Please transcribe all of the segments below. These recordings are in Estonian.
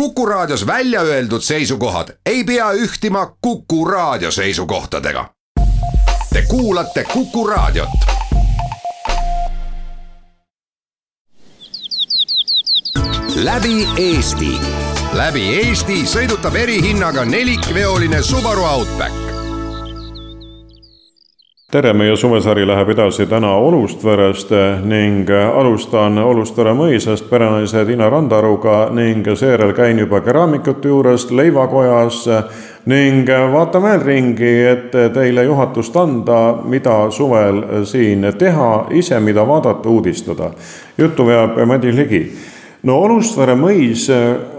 Kuku Raadios välja öeldud seisukohad ei pea ühtima Kuku Raadio seisukohtadega. Te kuulate Kuku Raadiot. läbi Eesti, läbi Eesti sõidutab erihinnaga nelikveoline Subaru Outback tere, meie suvesari läheb edasi täna Olustverest ning alustan Olustvere mõisast perenaise Tiina Randaruga ning seejärel käin juba keraamikute juures leivakojas ning vaatan veel ringi, et teile juhatust anda, mida suvel siin teha, ise mida vaadata, uudistada. juttu veab Madis Ligi no Olustvere mõis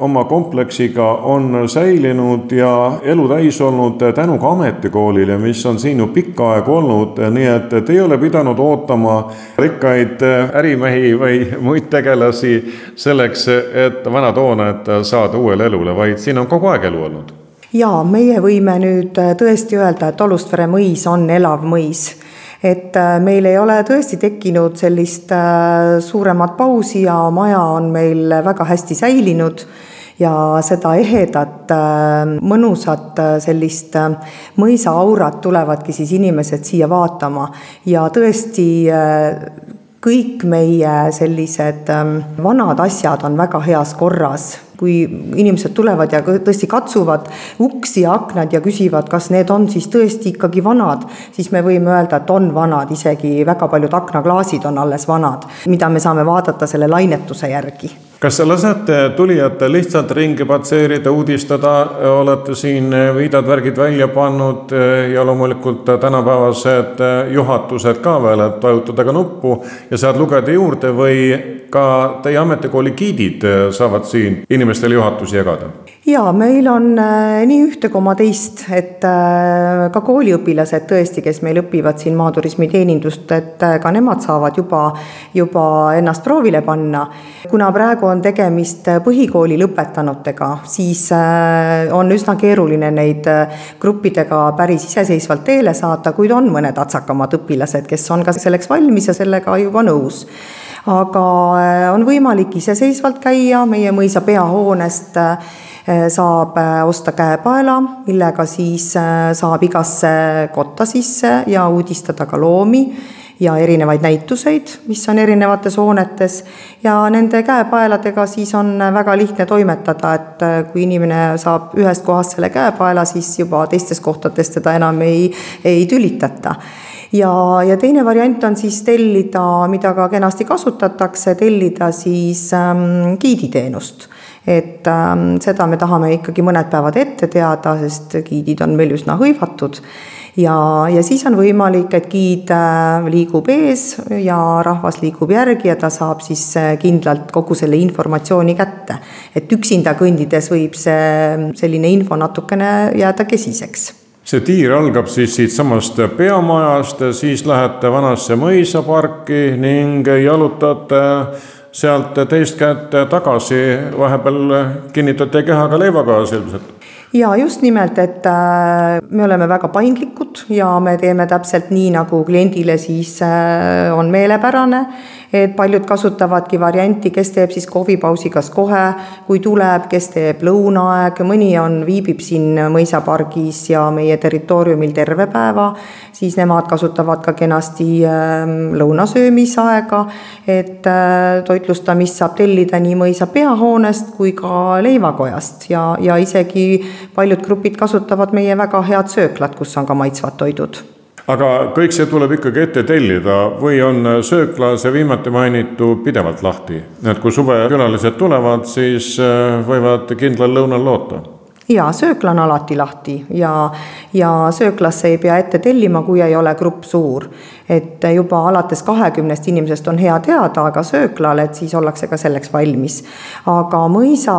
oma kompleksiga on säilinud ja elu täis olnud tänu ka ametikoolile, mis on siin ju pikka aega olnud, nii et te ei ole pidanud ootama rikkaid eh, ärimehi või muid tegelasi selleks, et vanad hooned saada uuele elule, vaid siin on kogu aeg elu olnud. jaa, meie võime nüüd tõesti öelda, et Olustvere mõis on elav mõis et äh, meil ei ole tõesti tekkinud sellist äh, suuremat pausi ja maja on meil väga hästi säilinud ja seda ehedat, äh, mõnusat sellist mõisa aurat tulevadki siis inimesed siia vaatama. Ja tõesti kõik meie sellised ähm, vanad asjad on väga heas korras. Kui inimesed tulevad ja tõesti katsuvad uksi ja aknad ja küsivad, kas need on siis tõesti ikkagi vanad, siis me võime öelda, et on vanad, isegi väga paljud aknaklaasid on alles vanad, mida me saame vaadata selle lainetuse järgi kas te lasete tulijatel lihtsalt ringi patseerida, uudistada, olete siin viidad-värgid välja pannud ja loomulikult tänapäevased juhatused ka veel, et vajutada ka nuppu ja saad lugeda juurde või ka teie ametikooli giidid saavad siin inimestele juhatusi jagada? jaa, meil on äh, nii ühte koma teist, et äh, ka kooliõpilased tõesti, kes meil õpivad siin maaturismi teenindust, et äh, ka nemad saavad juba, juba ennast proovile panna. kuna praegu on tegemist põhikooli lõpetanutega, siis on üsna keeruline neid gruppidega päris iseseisvalt teele saata, kuid on mõned atsakamad õpilased, kes on ka selleks valmis ja sellega juba nõus aga on võimalik iseseisvalt käia. Meie mõisa peahoonest Äh, saab äh, osta käepaela, millega siis äh, saab igasse kotta sisse ja uudistada ka loomi ja erinevaid näituseid, mis on erinevates hoonetes. Ja nende käepaeladega siis on väga lihtne toimetada, et kui inimene saab ühest kohast selle käepaela, siis juba teistes kohtades teda enam ei, ei tülitata ja, ja teine variant on siis tellida, mida ka kenasti kasutatakse, tellida siis ähm, giiditeenust et ähm, seda me tahame ikkagi mõned päevad ette teada, sest giidid on meil üsna hõivatud. ja, ja siis on võimalik, et giid äh, liigub ees ja rahvas liigub järgi ja ta saab siis äh, kindlalt kogu selle informatsiooni kätte. et üksinda kõndides võib see selline info natukene jääda kesiseks see tiir algab siis siitsamast peamajast, siis lähete Vanasse mõisaparki ning jalutate sealt teist kätt tagasi, vahepeal kinnitate kehaga leivakojas ilmselt. Ja just nimelt, et äh, me oleme väga paindlikud ja me teeme täpselt nii, nagu kliendile siis äh, on meelepärane et paljud kasutavadki varianti, kes teeb siis kohvipausi kas kohe, kui tuleb, kes teeb lõunaaeg, mõni on, viibib siin mõisapargis ja meie territooriumil terve päeva, siis nemad kasutavad ka kenasti ähm, lõunasöömisaega, et äh, toitlustamist saab tellida nii mõisa peahoonest kui ka leivakojast ja, ja isegi paljud grupid kasutavad meie väga head sööklat, kus on ka maitsvad toidud aga kõik see tuleb ikkagi ette tellida või on söökla, see viimati mainitu, pidevalt lahti? et kui suvekülalised tulevad, siis äh, võivad kindlal lõunal loota jaa, söökla on alati lahti ja, ja sööklasse ei pea ette tellima, kui ei ole grupp suur. et juba alates kahekümnest inimesest on hea teada, aga sööklal, et siis ollakse ka selleks valmis. aga mõisa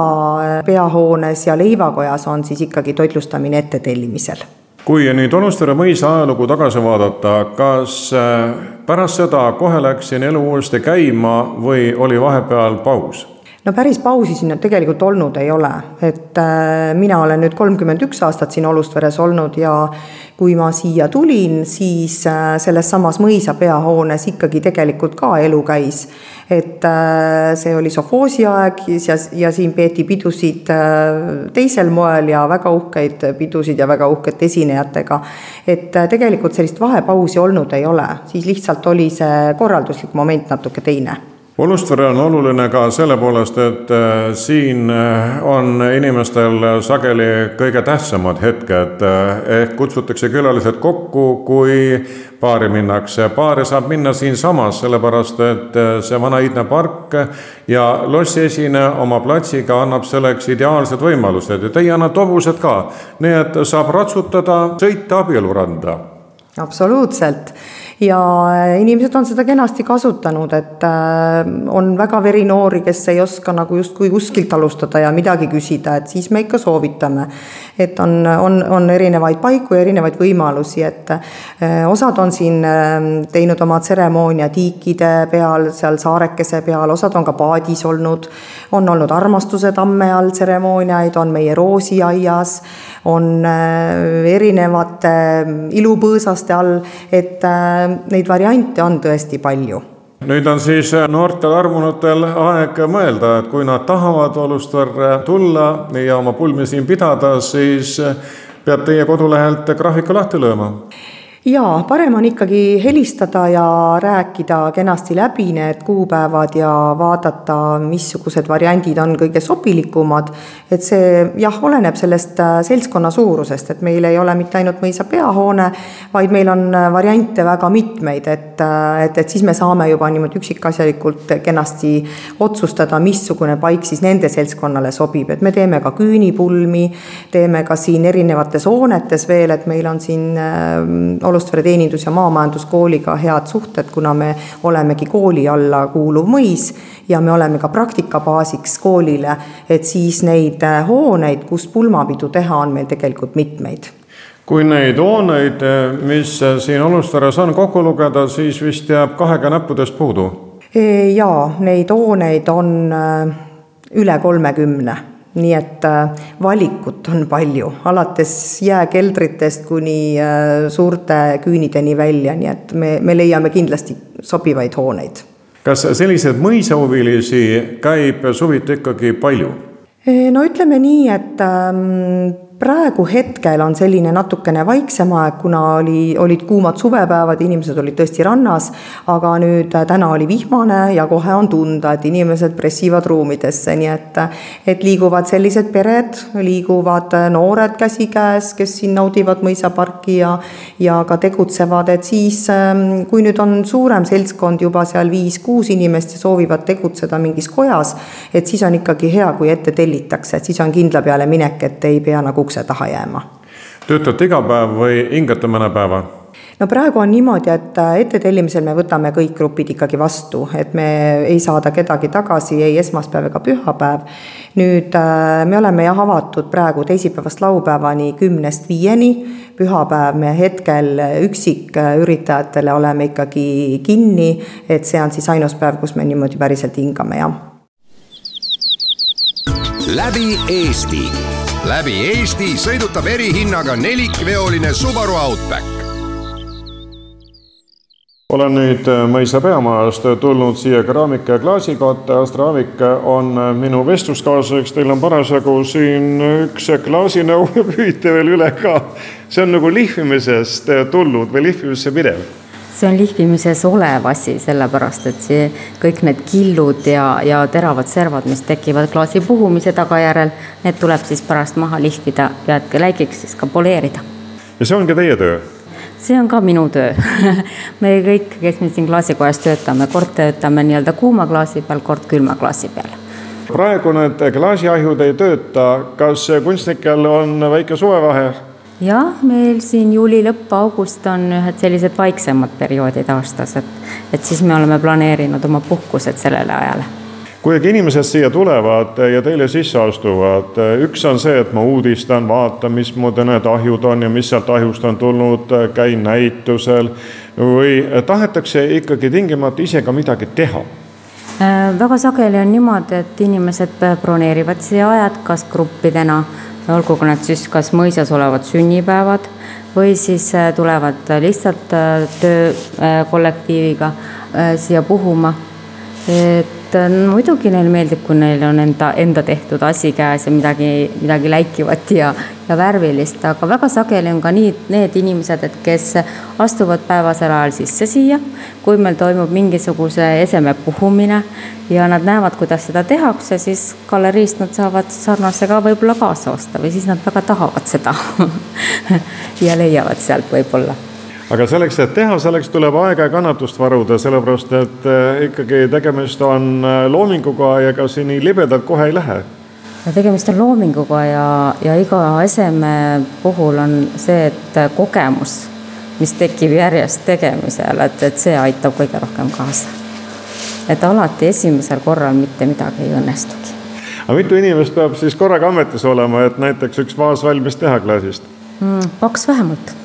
peahoones ja leivakojas on siis ikkagi toitlustamine ettetellimisel kui nüüd Olustere mõisa ajalugu tagasi vaadata, kas äh, pärast seda kohe läks siin elu uuesti käima või oli vahepeal paus? No päris pausi siin tegelikult olnud ei ole, et äh, mina olen nüüd kolmkümmend üks aastat siin Olustveres olnud ja kui ma siia tulin, siis äh, selles samas mõisa peahoones ikkagi tegelikult ka elu käis. et äh, see oli sovhoosi aeg ja, ja siin peeti pidusid teisel moel ja väga uhkeid pidusid ja väga uhkete esinejatega. et tegelikult sellist vahepausi olnud ei ole, siis lihtsalt oli see korralduslik moment natuke teine Olustvere on oluline ka selle poolest, et äh, siin äh, on inimestel sageli kõige tähtsamad hetked äh, ehk kutsutakse külalised kokku, kui baari minnakse. baari saab minna siinsamas, sellepärast et see vana Idne park ja lossiesineja oma platsiga annab selleks ideaalsed võimalused ja teie annate hobused ka, nii et saab ratsutada, sõita abieluranda. absoluutselt ja äh, inimesed on seda kenasti kasutanud, et äh, on väga verinoori, kes ei oska nagu justkui kuskilt alustada ja midagi küsida, et siis me ikka soovitame. Et on, on, on erinevaid paiku ja erinevaid võimalusi, et äh, osad on siin teinud oma tseremoonia tiikide peal, seal saarekese peal, osad on ka paadis olnud, on olnud armastuse tamme all tseremooniaid, on meie roosiaias, on erinevate ilupõõsaste all, et neid variante on tõesti palju nüüd on siis noortel armunutel aeg mõelda, et kui nad tahavad Olustverre tulla ja oma pulmi siin pidada, siis peab teie kodulehelt graafiku lahti lööma jaa, parem on ikkagi helistada ja rääkida kenasti läbi need kuupäevad ja vaadata, missugused variandid on kõige sobilikumad. et see jah, oleneb sellest äh, seltskonna suurusest, et meil ei ole mitte ainult mõisa peahoone, vaid meil on äh, variante väga mitmeid, et, äh, et, et siis me saame juba niimoodi üksikasjalikult kenasti otsustada, missugune paik siis nende seltskonnale sobib, et me teeme ka küünipulmi, teeme ka siin erinevates hoonetes veel, et meil on siin Olustvere Teenindus- ja Maamajanduskooliga head suhted, kuna me olemegi kooli alla kuuluv mõis ja me oleme ka praktikabaasiks koolile, et siis neid äh, hooneid, kus pulmapidu teha, on meil tegelikult mitmeid kui neid hooneid, mis siin Olustveres on, kokku lugeda, siis vist jääb kahega näppudest puudu? E, jaa, neid hooneid on äh, üle kolmekümne nii et äh, valikut on palju, alates jääkeldritest kuni äh, suurte küünideni välja, nii et me, me leiame kindlasti sobivaid hooneid. kas selliseid mõisahuvilisi käib suviti ikkagi palju? no ütleme nii, et ähm, praegu hetkel on selline natukene vaiksem aeg, kuna oli, olid kuumad suvepäevad, inimesed olid tõesti rannas, aga nüüd äh, täna oli vihmane ja kohe on tunda, et inimesed pressivad ruumidesse, nii et et liiguvad sellised pered, liiguvad äh, noored käsikäes, kes siin naudivad mõisaparki ja ja ka tegutsevad, et siis ähm, kui nüüd on suurem seltskond juba seal viis-kuus inimest ja soovivad tegutseda mingis kojas, et siis on ikkagi hea, kui ette tellitakse, et siis on kindla peale minek, et ei pea nagu ukse taha jääma. töötate iga päev või hingate mõne päeva? no praegu on niimoodi, et äh, ettetellimisel me võtame kõik grupid ikkagi vastu, et me ei saada kedagi tagasi ei esmaspäev ega pühapäev. nüüd äh, me oleme jah avatud praegu teisipäevast laupäevani kümnest viieni, pühapäev me hetkel üksiküritajatele oleme ikkagi kinni, et see on siis ainus päev, kus me niimoodi päriselt hingame, jah. läbi Eesti läbi Eesti sõidutab erihinnaga nelikveoline Subaru Outback. olen nüüd äh, mõisa peamajast tulnud siia keraamika ja klaasikotta, Astra Aavik on äh, minu vestluskaaslaseks, teil on parasjagu siin üks klaasinõu ja püüite veel üle ka. see on nagu lihvimisest tulnud või lihvimisse minev see on lihvimises olev asi, sellepärast et see kõik need killud ja, ja teravad servad, mis tekivad klaasi puhumise tagajärjel, need tuleb siis pärast maha lihvida ja et läigiks siis ka poleerida. ja see ongi teie töö? see on ka minu töö me kõik, kes me siin klaasikojas töötame, kord töötame nii-öelda kuuma klaasi peal, kord külma klaasi peal praegu need klaasiahjud ei tööta, kas kunstnikel on väike suvevahe? Jah, meil siin juuli lõpp, august on ühed sellised vaiksemad perioodid aastas, et, et siis me oleme planeerinud oma puhkused sellele ajale. Kui aga inimesed siia tulevad ja teile sisse astuvad, üks on see, et ma uudistan, vaatan, mismoodi need ahjud on ja mis sealt ahjust on tulnud, käin näitusel või tahetakse ikkagi tingimata ise ka midagi teha väga sageli on niimoodi, et inimesed broneerivad siia ajad, kas gruppidena, olgu need siis kas mõisas olevad sünnipäevad või siis tulevad lihtsalt töökollektiiviga siia puhuma. et et äh, muidugi neile meeldib, kui neil on enda, enda tehtud asi käes ja midagi, midagi läikivat ja, ja värvilist, aga väga sageli on ka nii, need inimesed, et kes astuvad päevasel ajal sisse siia, kui meil toimub mingisuguse eseme puhumine ja nad näevad, kuidas seda tehakse, siis galeriist nad saavad sarnase ka võib-olla kaasa osta või siis nad väga tahavad seda ja leiavad sealt võib-olla aga selleks, et teha, selleks tuleb aega ja kannatust varuda, sellepärast et eh, ikkagi tegemist on eh, loominguga ja ega see nii libedalt kohe ei lähe. tegemist on loominguga ja, ja iga eseme puhul on see, et kogemus, mis tekib järjest tegemisel, et, et see aitab kõige rohkem kaasa. et alati esimesel korral mitte midagi ei õnnestugi. aga mitu inimest peab siis korraga ametis olema, et näiteks üks vaas valmis teha klaasist mm,? kaks vähemalt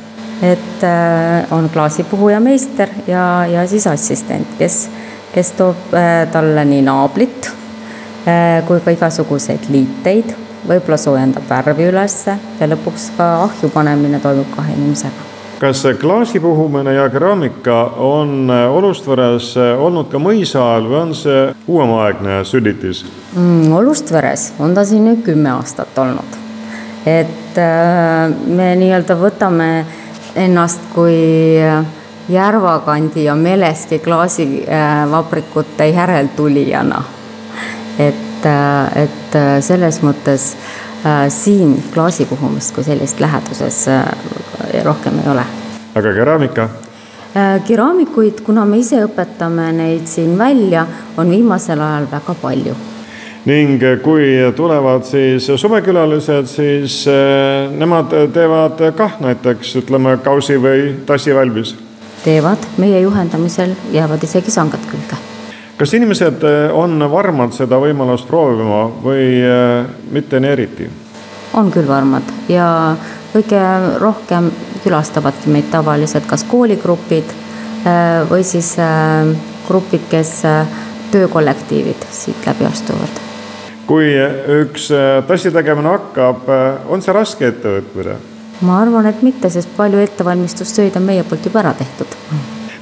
et äh, on klaasipuhuja meister ja, ja siis assistent, kes, kes toob äh, talle nii naablit äh, kui ka igasuguseid liiteid, võib-olla soojendab värvi ülesse ja lõpuks ka ahju panemine toimub kahe inimesega kas klaasi puhumine ja keraamika on Olustveres olnud ka mõisa ajal või on see uuemaaegne süllitis mm,? Olustveres on ta siin nüüd kümme aastat olnud. et me nii-öelda võtame äh, ennast kui Järvakandi ja Meleski klaasivabrikute järeltulijana. et, et selles mõttes äh, siin klaasi puhumist kui sellist läheduses äh, rohkem ei ole. aga keraamika? Äh, keraamikuid, kuna me ise õpetame neid siin välja, on viimasel ajal väga palju ning kui tulevad siis suvekülalised, siis eh, nemad teevad kah näiteks ütleme kausi või tassi valmis? teevad, meie juhendamisel jäävad isegi sangad külge. kas inimesed eh, on varmad seda võimalust proovima või eh, mitte nii eriti? on küll varmad ja kõige rohkem külastavadki meid tavaliselt kas kooligrupid või siis grupid, kes töökollektiivid siit läbi astuvad kui üks äh, tassi tegemine hakkab, äh, on see raske ettevõtmine? ma arvan, et mitte, sest palju ettevalmistustöid on meie poolt juba ära tehtud.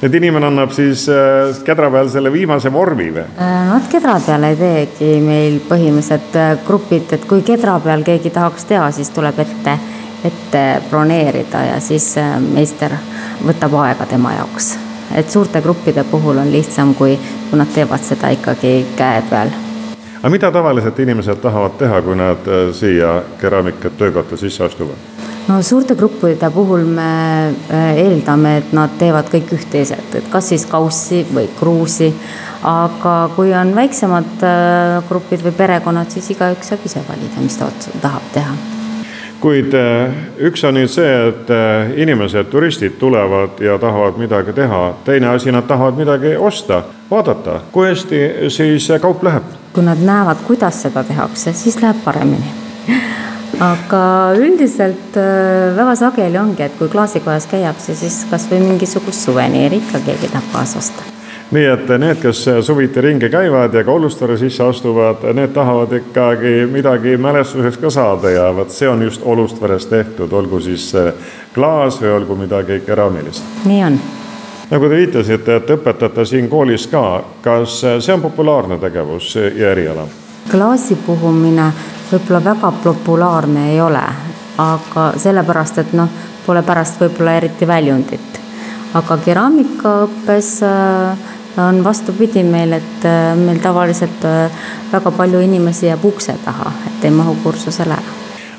et inimene annab siis äh, kedra peal selle viimase vormi või? Nad kedra peal ei teegi meil põhimõtteliselt grupid, et kui kedra peal keegi tahaks teha, siis tuleb ette, ette broneerida ja siis meister võtab aega tema jaoks. et suurte gruppide puhul on lihtsam, kui, kui nad teevad seda ikkagi käe peal aga mida tavaliselt inimesed tahavad teha, kui nad äh, siia keraamikat töökotta sisse astuvad? no suurte gruppide puhul me äh, eeldame, et nad teevad kõik üht-teiselt, et kas siis kaussi või kruusi, aga kui on väiksemad äh, grupid või perekonnad, siis igaüks saab ise valida, mis ta tahab teha. Kuid üks on nüüd see, et inimesed, turistid tulevad ja tahavad midagi teha, teine asi, nad tahavad midagi osta, vaadata, kui hästi siis kaup läheb kui nad näevad, kuidas seda tehakse, siis läheb paremini. aga üldiselt äh, väga sageli ongi, et kui klaasikojas käiakse, siis kasvõi mingisugust suveniiri ikka keegi tahab kaasa osta nii et need, kes suviti ringi käivad ja ka Ollustare sisse astuvad, need tahavad ikkagi midagi mälestuseks ka saada ja vot see on just Ollustveres tehtud, olgu siis klaas või olgu midagi keraamilist. nii on nagu te viitasite, et õpetate siin koolis ka, kas see on populaarne tegevus ja eriala? klaasi puhumine võib-olla väga populaarne ei ole, aga sellepärast, et noh, pole pärast võib-olla eriti väljundit. aga keraamikaõppes äh, on vastupidi meil, et äh, meil tavaliselt äh, väga palju inimesi jääb ukse taha, et ei mahu kursusele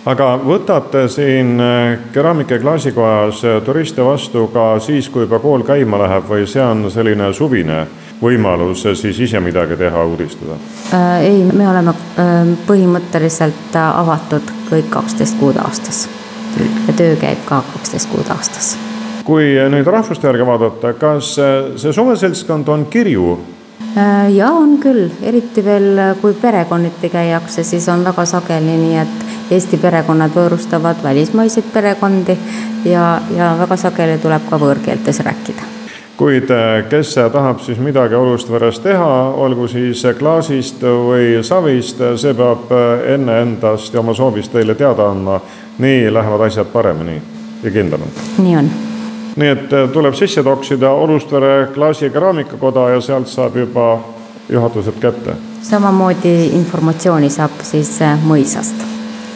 aga võtate siin äh, keraamika ja klaasikojas äh, turiste vastu ka siis, kui juba kool käima läheb või see on selline suvine võimalus äh, siis ise midagi teha, uudistada äh,? ei, me oleme äh, põhimõtteliselt avatud kõik kaksteist kuud aastas ja töö käib ka kaksteist kuud aastas. kui nüüd rahvuste järgi vaadata, kas see suveseltskond on kirju? ja on küll, eriti veel, kui perekonniti käiakse, siis on väga sageli nii, et Eesti perekonnad võõrustavad välismaiseid perekondi ja, ja väga sageli tuleb ka võõrkeeltes rääkida kuid kes tahab siis midagi Olustveres teha, olgu siis klaasist või savist, see peab enne endast ja oma soovist teile teada andma. nii lähevad asjad paremini ja kindlamalt. nii on nii et tuleb sisse toksida Olustvere klaasi- ja keraamikakoda ja sealt saab juba juhatused kätte. samamoodi informatsiooni saab siis mõisast,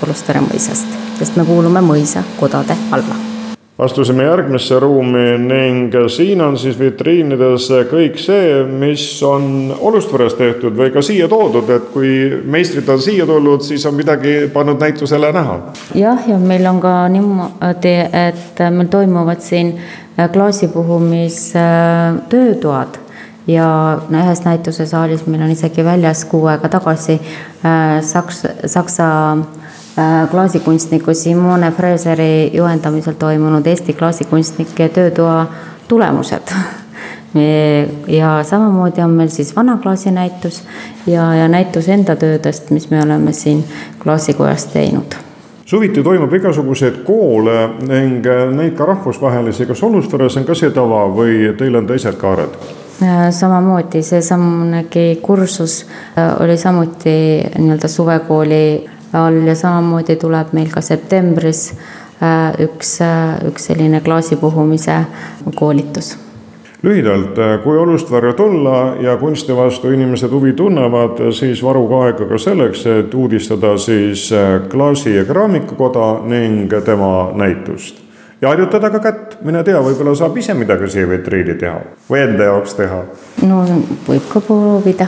Olustvere mõisast, sest me kuulume mõisa kodade alla astusime järgmisse ruumi ning siin on siis vitriinides kõik see, mis on Olustveres tehtud või ka siia toodud, et kui meistrid on siia tulnud, siis on midagi pannud näitusele näha. jah, ja meil on ka niimoodi, et meil toimuvad siin klaasipuhumistöötoad ja no ühes näitusesaalis meil on isegi väljas kuu aega tagasi äh, Saks, Saksa Äh, klaasikunstniku Simone Freseri juhendamisel toimunud Eesti klaasikunstnike töötoa tulemused. ja samamoodi on meil siis vana klaasinäitus ja, ja näitus enda töödest, mis me oleme siin klaasikojas teinud suviti toimub igasuguseid koole ning neid ka rahvusvahelisi, kas Olusveres on ka see tava või teil on teised kaared? Äh, samamoodi seesamunegi kursus äh, oli samuti nii-öelda suvekooli all ja samamoodi tuleb meil ka septembris äh, üks, äh, üks selline klaasipuhumise koolitus lühidalt, äh, kui Olustvarju tulla ja kunsti vastu inimesed huvi tunnevad, siis varuge aega ka selleks, et uudistada siis klaasi- ja keraamikakoda ning tema näitust. ja harjutada ka kätt, mine tea, võib-olla saab ise midagi siia vitriini teha või enda jaoks teha. no võib ka proovida.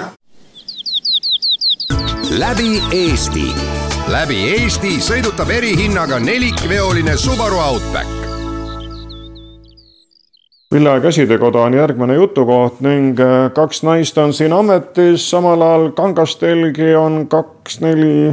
läbi Eesti läbi Eesti sõidutab erihinnaga nelikveoline Subaru Outback. Villa käsitöökoda on järgmine jutukoht ning äh, kaks naist on siin ametis, samal ajal kangastelgi on kaks, neli,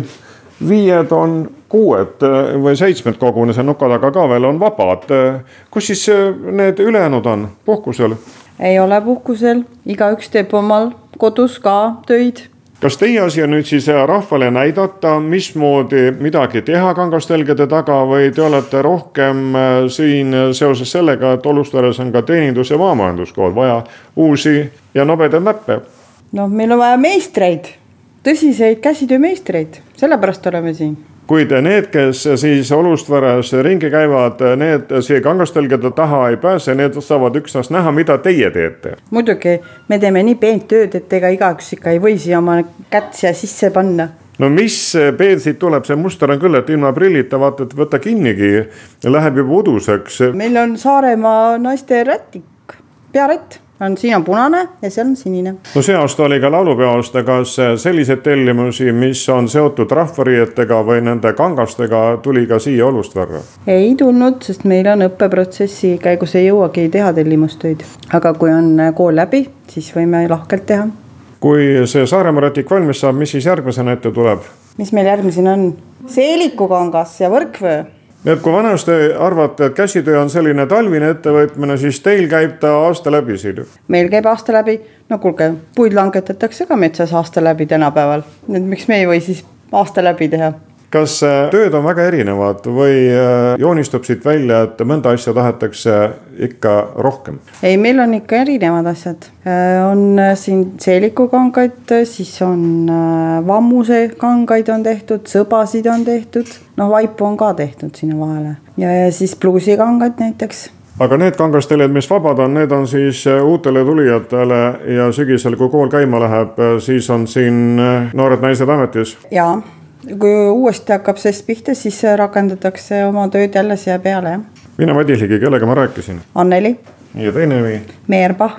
viied on kuued äh, või seitsmed koguni, see nuka taga ka veel on vabad. Äh, kus siis need ülejäänud on, puhkusel? ei ole puhkusel, igaüks teeb omal kodus ka töid kas teie asi on nüüd siis rahvale näidata, mismoodi midagi teha kangastelgede taga või te olete rohkem äh, siin seoses sellega, et Olustveres on ka teenindus- ja maamajanduskool vaja uusi ja nobedaid näppe? noh, meil on vaja meistreid, tõsiseid käsitöömeistreid, sellepärast oleme siin kuid need, kes siis Olustveres ringi käivad, need siia kangastelgede taha ei pääse, need saavad üksnes näha, mida teie teete. muidugi, me teeme nii peent tööd, et ega igaüks ikka ei või siia oma kätt siia sisse panna no mis peen siit tuleb, see muster on küll, et ilma prillita vaata, et võta kinnigi, läheb juba uduseks. meil on Saaremaa naiste rätik, pearätt on, siin on punane ja seal on sinine. no see aasta oli ka laulupeoaasta, kas selliseid tellimusi, mis on seotud rahvariietega või nende kangastega, tuli ka siia Olustverre? ei tulnud, sest meil on õppeprotsessi käigus ei jõuagi teha tellimustöid, aga kui on kool läbi, siis võime lahkelt teha. kui see Saaremaa rätik valmis saab, mis siis järgmisena ette tuleb? mis meil järgmisena on? seelikukangas ja võrkvöö nii et kui vanasti arvate, et käsitöö on selline talvine ettevõtmine, siis teil käib ta aasta läbi siin ju? meil käib aasta läbi, no kuulge, puid langetatakse ka metsas aasta läbi tänapäeval, et miks me ei või siis aasta läbi teha kas äh, tööd on väga erinevad või äh, joonistub siit välja, et mõnda asja tahetakse ikka rohkem? ei, meil on ikka erinevad asjad, äh, on siin seelikukangaid, siis on vammusekangaid on tehtud, sõbasid on tehtud, noh, vaipu on ka tehtud sinna vahele. Ja, ja siis pluusikangaid näiteks. Aga need kangasteled, mis vabad on, need on siis uutele tulijatele ja sügisel, kui kool käima läheb, siis on siin noored naised ametis? jaa kui uuesti hakkab sest pihta, siis rakendatakse oma tööd jälle siia peale, jah. mina Madis Ligi, kellega ma rääkisin? Anneli. ja teine nimi? Meerba.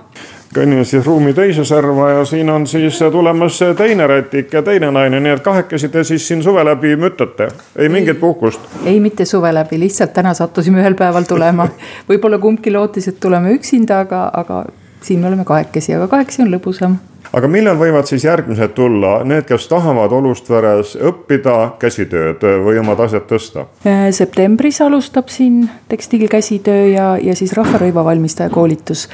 kõnnime siis ruumi teise serva ja siin on siis tulemas teine rätik ja teine naine, nii et kahekesi te siis siin suve läbi mütate, ei mingit puhkust? ei, mitte suve läbi, lihtsalt täna sattusime ühel päeval tulema. võib-olla kumbki lootis, et tuleme üksinda, aga, aga siin me oleme kahekesi, aga kahekesi on lõbusam aga millal võivad siis järgmised tulla, need, kes tahavad Olustveres õppida käsitööd või omad asjad tõsta? Äh, septembris alustab siin tekstiilkäsitöö ja, ja siis rahvarõiva valmistaja koolitus.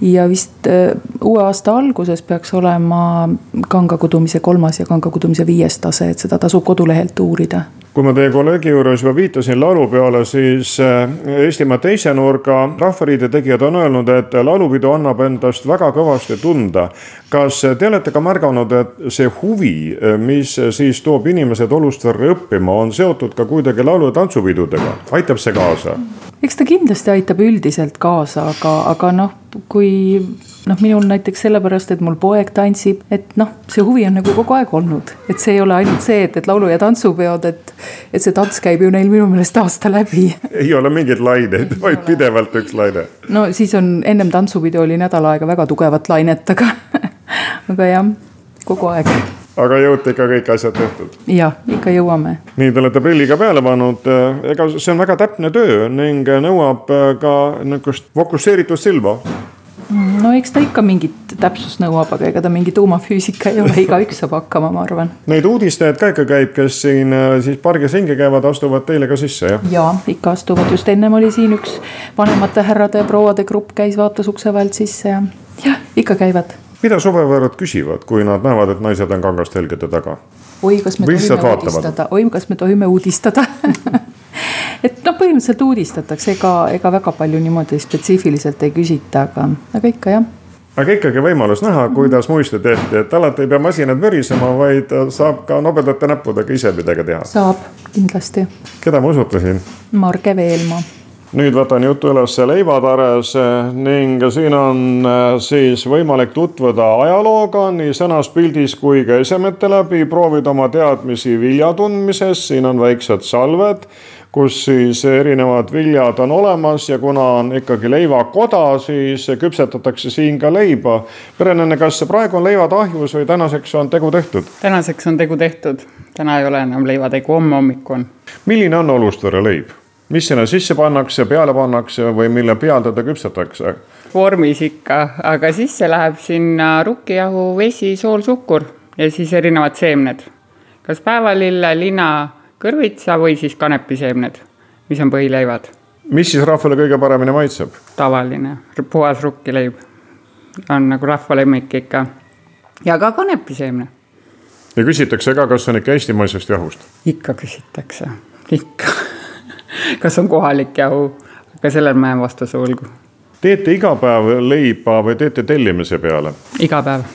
ja vist uh, uue aasta alguses peaks olema kangakudumise kolmas ja kangakudumise viies tase, et seda tasub kodulehelt uurida kui ma teie kolleegi juures juba viitasin laulupeole, siis äh, Eestimaa teise nurga Rahvaliidu tegijad on öelnud, et laulupidu annab endast väga kõvasti tunda. kas te olete ka märganud, et see huvi, mis siis toob inimesed Olustverre õppima, on seotud ka kuidagi laulu- ja tantsupidudega, aitab see kaasa? eks ta kindlasti aitab üldiselt kaasa, aga, aga noh, kui noh, minul näiteks sellepärast, et mul poeg tantsib, et noh, see huvi on nagu kogu aeg olnud, et see ei ole ainult see, et, et laulu- ja tantsupeod, et. et see tants käib ju neil minu meelest aasta läbi. ei ole mingeid laineid, vaid pidevalt üks laine. no siis on ennem tantsupidu oli nädal aega väga tugevat lainet, aga, aga jah, kogu aeg aga jõuti ikka kõik asjad tehtud? jah, ikka jõuame. nii, te olete prilliga peale pannud, ega see on väga täpne töö ning nõuab ka niisugust fokusseeritud silma no eks ta ikka mingit täpsust nõuab, aga ega ta mingi tuumafüüsika ei ole, igaüks saab hakkama, ma arvan. Neid uudistajaid ka ikka käib, kes siin äh, siis pargis ringi käivad, astuvad teile ka sisse, jah? ja ikka astuvad, just ennem oli siin üks vanemate härrade ja prouade grupp käis, vaatas ukse vahelt sisse ja jah, ikka käivad mida suvevõõrad küsivad, kui nad näevad, et naised on kangast helgede taga? oi, kas me tohime uudistada, oi, kas me tohime uudistada et noh, põhimõtteliselt uudistatakse, ega, ega väga palju niimoodi spetsiifiliselt ei küsita, aga, aga ikka jah aga ikkagi võimalus näha, kuidas muiste tehti, et alati ei pea masinad mürisema, vaid saab ka nobedate näppudega ise midagi teha. saab, kindlasti. keda ma usutasin? Marge Veelmaa nüüd võtan jutu üles leivatares ning siin on äh, siis võimalik tutvuda ajalooga nii sõnas, pildis kui ka esemete läbi, proovida oma teadmisi vilja tundmises, siin on väiksed salved kus siis erinevad viljad on olemas ja kuna on ikkagi leivakoda, siis küpsetatakse siin ka leiba. perenene, kas praegu on leivad ahjus või tänaseks on tegu tehtud? tänaseks on tegu tehtud, täna ei ole enam leivategu, homme hommik on. milline on Olustvere leib? Mis sinna sisse pannakse, peale pannakse või mille peal teda küpsetatakse? vormis ikka, aga sisse läheb sinna rukkijahu, vesi, sool, suhkur ja siis erinevad seemned. kas päevalille, lina, kõrvitsa või siis kanepiseemned, mis on põhileivad. mis siis rahvale kõige paremini maitseb? tavaline, puhas rukkileib on nagu rahva lemmik ikka ja ka kanepiseemne. ja küsitakse ka, kas on ikka eestimaisest jahust? ikka küsitakse, ikka kas on kohalik jahu, aga sellele ma jään vastuse võlgu. teete iga päev leiba või teete tellimise peale? iga päev,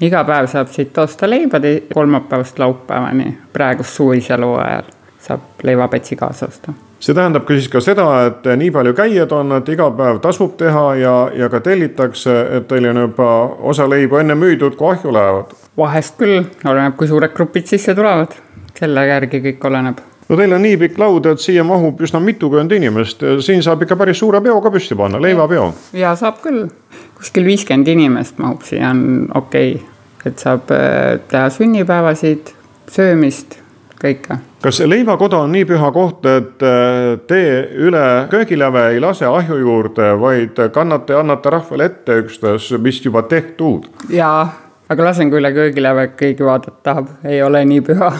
iga päev saab siit osta leiba kolmapäevast laupäevani, praegu suvisel hooajal saab leivapätsi kaasa osta see tähendab ka siis ka seda, et nii palju käijaid on, et iga päev tasub teha ja, ja ka tellitakse, et teil on juba osa leiba enne müüdud, kui ahju lähevad? vahest küll, oleneb, kui suured grupid sisse tulevad, selle järgi kõik oleneb no teil on nii pikk laud, et siia mahub üsna mitukümmend inimest, siin saab ikka päris suure peo ka püsti panna, leivapeo. ja saab küll, kuskil viiskümmend inimest mahub siia, on okei okay., et saab äh, teha sünnipäevasid, söömist, kõike. kas leivakoda on nii püha koht, et äh, te üle köögiläve ei lase ahju juurde, vaid kannate, annate rahvale ette ükstas, mis juba tehtud? jaa, aga lasen ka üle köögiläve, keegi vaadata tahab, ei ole nii püha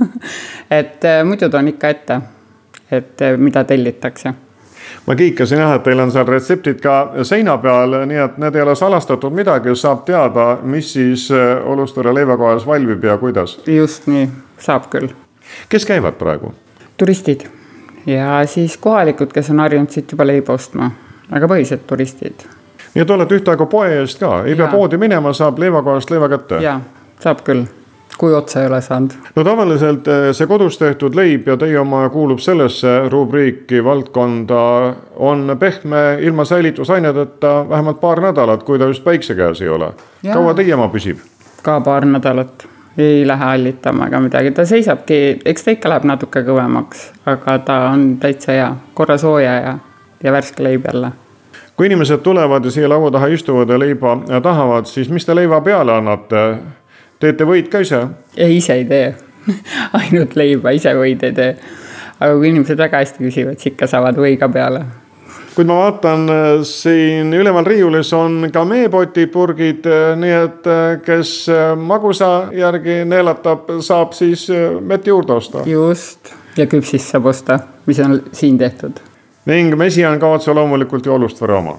et äh, muidu toon ikka ette, et äh, mida tellitakse ma kiikasin jah, et teil on seal retseptid ka seina peal, nii et need ei ole salastatud midagi, saab teada, mis siis äh, Olustere leivakojas valmib ja kuidas. just nii, saab küll. kes käivad praegu? turistid ja siis kohalikud, kes on harjunud siit juba leiba ostma, aga põhiliselt turistid. nii et olete ühtaegu poe eest ka, ei pea poodi minema, saab leivakohast leiva kätte? jaa, saab küll kui otse ei ole saanud. no tavaliselt eh, see kodus tehtud leib ja teie oma kuulub sellesse rubriiki, valdkonda, on pehme ilma säilitusaineteta vähemalt paar nädalat, kui ta just päikse käes ei ole. kaua teie oma püsib? ka paar nädalat, ei lähe hallitama ega midagi, ta seisabki, eks ta ikka läheb natuke kõvemaks, aga ta on täitsa hea, korra sooja ja, ja värske leib jälle kui inimesed tulevad ja siia laua taha istuvad ja leiba tahavad, siis mis te leiva peale annate? Teete võid ka ise? ei, ise ei tee ainult leiba, ise võid ei tee. aga kui inimesed väga hästi küsivad, siis ikka saavad või ka peale. kuid ma vaatan äh, siin üleval riiulis on ka meepotid, purgid, äh, nii et äh, kes magusa järgi neelatab, saab siis mett juurde osta. just, ja küpsist saab osta, mis on siin tehtud. ning mesi on ka otse loomulikult ju Olustvere oma?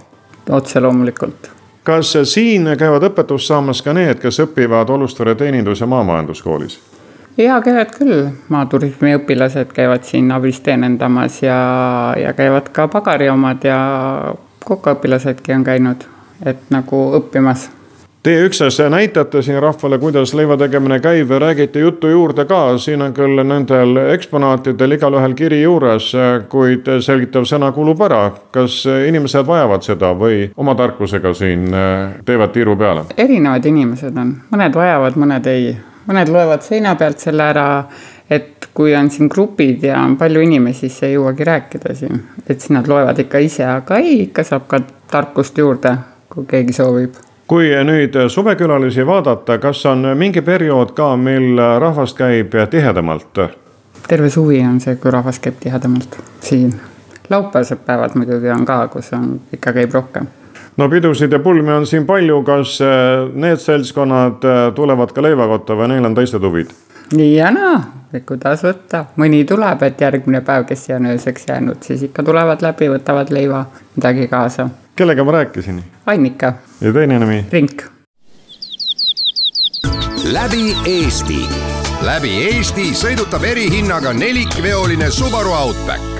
otse loomulikult kas siin käivad õpetust saamas ka need, kes õpivad Olustvere teenindus- ja maamajanduskoolis? ja käivad küll, maaturismi õpilased käivad siin abis teenendamas ja, ja käivad ka pagari omad ja kokaõpilasedki on käinud, et nagu õppimas Teie üksnes näitate siin rahvale, kuidas leiva tegemine käib ja räägite juttu juurde ka, siin on küll nendel eksponaatidel igalühel kiri juures, kuid selgitav sõna kulub ära. kas inimesed vajavad seda või oma tarkusega siin teevad tiiru peale? erinevad inimesed on, mõned vajavad, mõned ei, mõned loevad seina pealt selle ära et kui on siin grupid ja on palju inimesi, siis ei jõuagi rääkida siin, et siis nad loevad ikka ise, aga ei, ikka saab ka tarkust juurde, kui keegi soovib kui nüüd suvekülalisi vaadata, kas on mingi periood ka, mil rahvast käib tihedamalt? terve suvi on see, kui rahvas käib tihedamalt siin. laupäevased päevad muidugi on ka, kus on, ikka käib rohkem. no pidusid ja pulmi on siin palju, kas eh, need seltskonnad eh, tulevad ka leivakotta või neil on teised huvid? nii ja naa, kuidas võtta, mõni tuleb, et järgmine päev, kes siia on ööseks jäänud, siis ikka tulevad läbi, võtavad leiva, midagi kaasa kellega ma rääkisin? Annika. ja teine nimi? Rink. läbi Eesti, läbi Eesti sõidutab erihinnaga nelikveoline Subaru Outback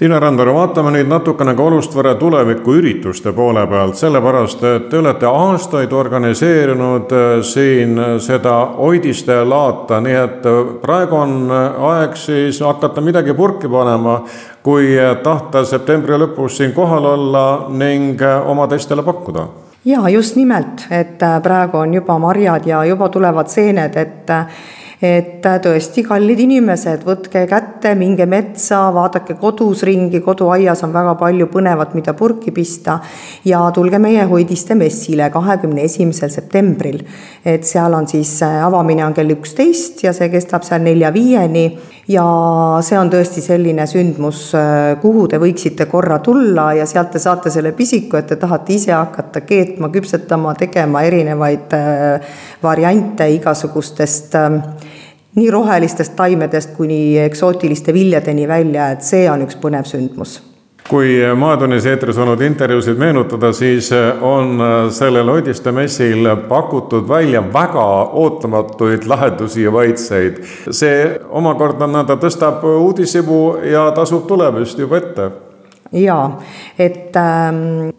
Tiina Randvere, vaatame nüüd natukene ka Olustvere tulevikuürituste poole pealt, sellepärast et te olete aastaid organiseerinud äh, siin seda Oidiste laata, nii et äh, praegu on äh, aeg siis hakata midagi purki panema, kui tahta septembri lõpus siin kohal olla ning oma teistele pakkuda. Ja just nimelt, et praegu on juba marjad ja juba tulevad seened, et et tõesti, kallid inimesed, võtke kätte, minge metsa, vaadake kodus ringi, koduaias on väga palju põnevat, mida purki pista ja tulge meie Hoidiste messile kahekümne esimesel septembril. et seal on siis äh, avamine on kell üksteist ja see kestab seal nelja-viieni ja see on tõesti selline sündmus, äh, kuhu te võiksite korra tulla ja sealt te saate selle pisiku, et te tahate ise hakata keetma, küpsetama, tegema erinevaid äh, variante igasugustest äh, nii rohelistest taimedest kuni eksootiliste viljadeni välja, et see on üks põnev sündmus kui Maatunnis eetris olnud intervjuusid meenutada, siis on sellel Odiste messil pakutud välja väga ootamatuid lahendusi ja maitseid. see omakorda nõnda tõstab uudishimu ja tasub tulemist juba ette jaa, et äh,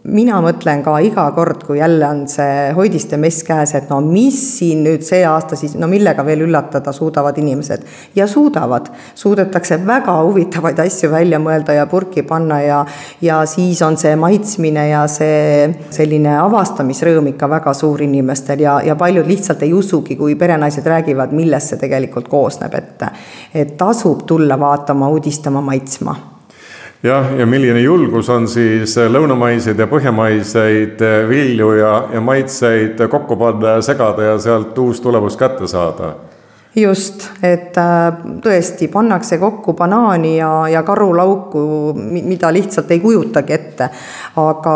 mina mõtlen ka iga kord, kui jälle on see Hoidiste mess käes, et no mis siin nüüd see aasta siis, no millega veel üllatada suudavad inimesed. ja suudavad, suudetakse väga huvitavaid asju välja mõelda ja purki panna ja, ja siis on see maitsmine ja see selline avastamisrõõm ikka väga suur inimestel ja, ja paljud lihtsalt ei usugi, kui perenaised räägivad, millest see tegelikult koosneb, et et tasub tulla vaatama, uudistama, maitsma jah, ja milline julgus on siis lõunamaiseid ja põhjamaiseid vilju ja, ja maitseid kokku panna ja segada ja sealt uus tulemus kätte saada just, et äh, tõesti pannakse kokku banaani ja, ja karulauku, mida lihtsalt ei kujutagi ette. aga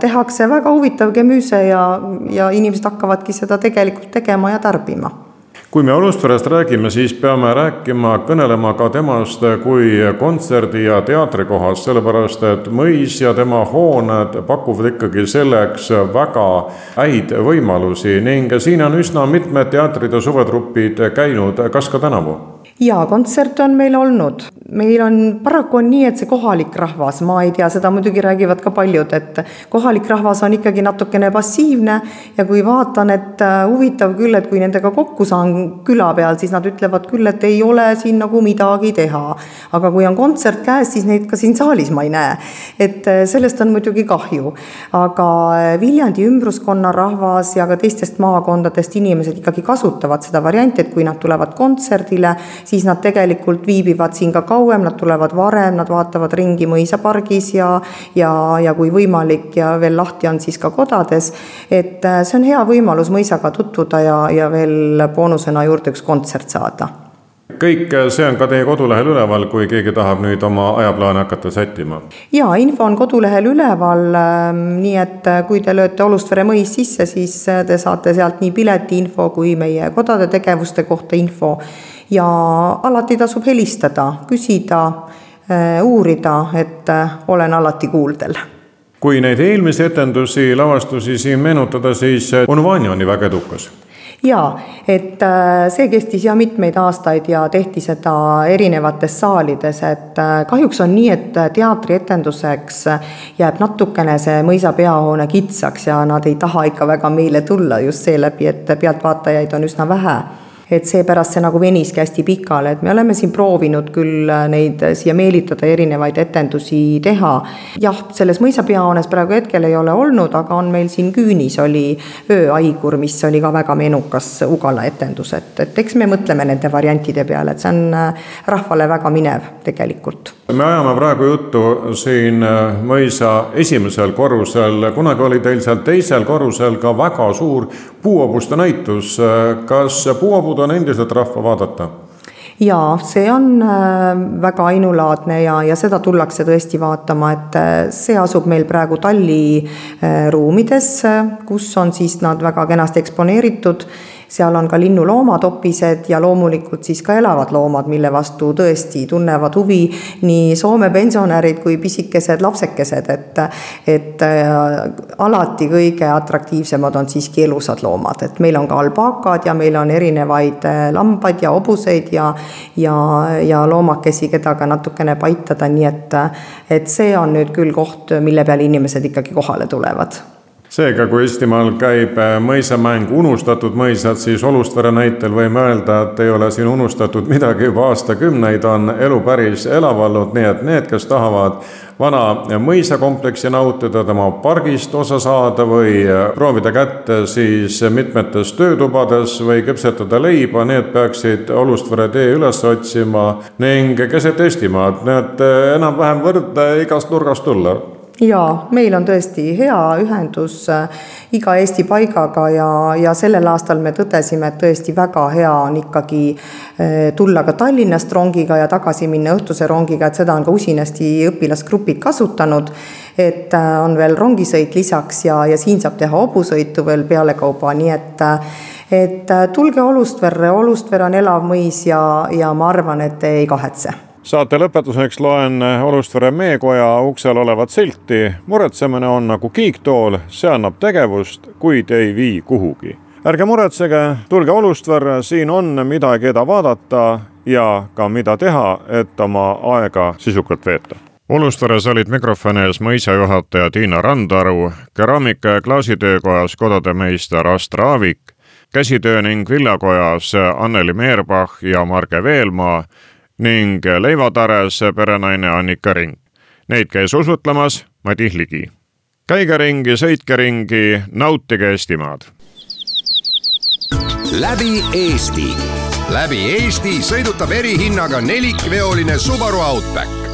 tehakse väga huvitav gemüüse ja, ja inimesed hakkavadki seda tegelikult tegema ja tarbima kui me Olustverest räägime, siis peame rääkima, kõnelema ka temast kui kontserdi- ja teatrikohast, sellepärast et mõis ja tema hooned pakuvad ikkagi selleks väga häid võimalusi ning siin on üsna mitmed teatrid ja suvetrupid käinud, kas ka tänavu? jaa, kontserte on meil olnud. Meil on, paraku on nii, et see kohalik rahvas, ma ei tea, seda muidugi räägivad ka paljud, et kohalik rahvas on ikkagi natukene passiivne ja kui vaatan, et äh, huvitav küll, et kui nendega kokku saan küla peal, siis nad ütlevad küll, et ei ole siin nagu midagi teha. aga kui on kontsert käes, siis neid ka siin saalis ma ei näe. et äh, sellest on muidugi kahju. aga äh, Viljandi ümbruskonna rahvas ja ka teistest maakondadest inimesed ikkagi kasutavad seda varianti, et kui nad tulevad kontserdile, siis nad tegelikult viibivad siin ka kauem, nad tulevad varem, nad vaatavad ringi mõisapargis ja, ja, ja kui võimalik ja veel lahti on, siis ka kodades. et äh, see on hea võimalus mõisaga tutvuda ja, ja veel boonusena juurde üks kontsert saada kõik see on ka teie kodulehel üleval, kui keegi tahab nüüd oma ajaplaane hakata sättima? jaa, info on kodulehel üleval, ähm, nii et äh, kui te lööte Olustvere mõis sisse, siis äh, te saate sealt nii piletiinfo kui meie kodade tegevuste kohta info ja alati tasub helistada, küsida, äh, uurida, et äh, olen alati kuuldel. Kui neid eelmisi etendusi, lavastusi siin meenutada, siis äh, Onuvania oli väga edukas. Jaa, et see kestis ja mitmeid aastaid ja tehti seda erinevates saalides, et kahjuks on nii, et teatrietenduseks jääb natukene see mõisa peahoone kitsaks ja nad ei taha ikka väga meile tulla just seeläbi, et pealtvaatajaid on üsna vähe et seepärast see nagu veniski hästi pikale, et me oleme siin proovinud küll äh, neid siia meelitada, erinevaid etendusi teha. jah, selles mõisapeahoones praegu hetkel ei ole olnud, aga on meil siin küünis oli ööhaigur, mis oli ka väga menukas Ugala etendus, et, et eks me mõtleme nende variantide peale, et see on äh, rahvale väga minev tegelikult. me ajame praegu juttu siin äh, mõisa esimesel korrusel, kunagi oli teil seal teisel korrusel ka väga suur puuhobuste näitus, kas puuhobud on endiselt rahva vaadata? jaa, see on äh, väga ainulaadne ja, ja seda tullakse tõesti vaatama, et äh, see asub meil praegu Talli äh, kus on siis nad väga kenasti eksponeeritud seal on ka linnuloomadopised ja loomulikult siis ka elavad loomad, mille vastu tõesti tunnevad huvi nii Soome pensionärid kui pisikesed lapsekesed, et et äh, alati kõige atraktiivsemad on siiski elusad loomad, et meil on ka albaakad ja meil on erinevaid äh, lambaid ja hobuseid ja ja, ja loomakesi, keda ka natukene paitada, nii et et see on nüüd küll koht, mille peale inimesed ikkagi kohale tulevad seega, kui Eestimaal käib äh, mõisamäng Unustatud mõisad, siis Olustvere näitel võime öelda, et ei ole siin unustatud midagi. Juba aastakümneid, on elu päris elav olnud, nii et need, kes tahavad vana mõisakompleksi nautida, tema pargist osa saada või äh, proovida kätte siis mitmetes töötubades või küpsetada leiba, need peaksid Olustvere tee üles otsima ning keset Eestimaad, need äh, enam-vähem võrdne igast nurgast tulla jaa, meil on tõesti hea ühendus äh, iga Eesti paigaga ja, ja sellel aastal me tõdesime, et tõesti väga hea on ikkagi äh, tulla ka Tallinnast rongiga ja tagasi minna õhtuse rongiga, et seda on ka usinasti õpilasgrupid kasutanud. et äh, on veel rongisõit lisaks ja, ja siin saab teha hobusõitu veel pealekauba, nii et et tulge Olustverre, Olustver on elav mõis ja, ja ma arvan, et te ei kahetse saate lõpetuseks loen Olustvere meekoja uksel olevat silti. muretsemine on nagu kiiktool, see annab tegevust, kuid ei vii kuhugi. ärge muretsege, tulge Olustverre, siin on mida keda vaadata ja ka mida teha, et oma aega sisukalt veeta. Olustveres olid mikrofoni ees mõisajuhataja Tiina Randaru, keraamika ja klaasitöökojas kodade meister Astra Aavik, käsitöö ning villakojas Anneli Meerbach ja Marge Veelmaa ning leivatares perenaine Annika Ring. Neid käis usutlemas Madis Ligi. käige ringi, sõitke ringi, nautige Eestimaad. läbi Eesti, läbi Eesti sõidutab erihinnaga nelikveoline Subaru Outback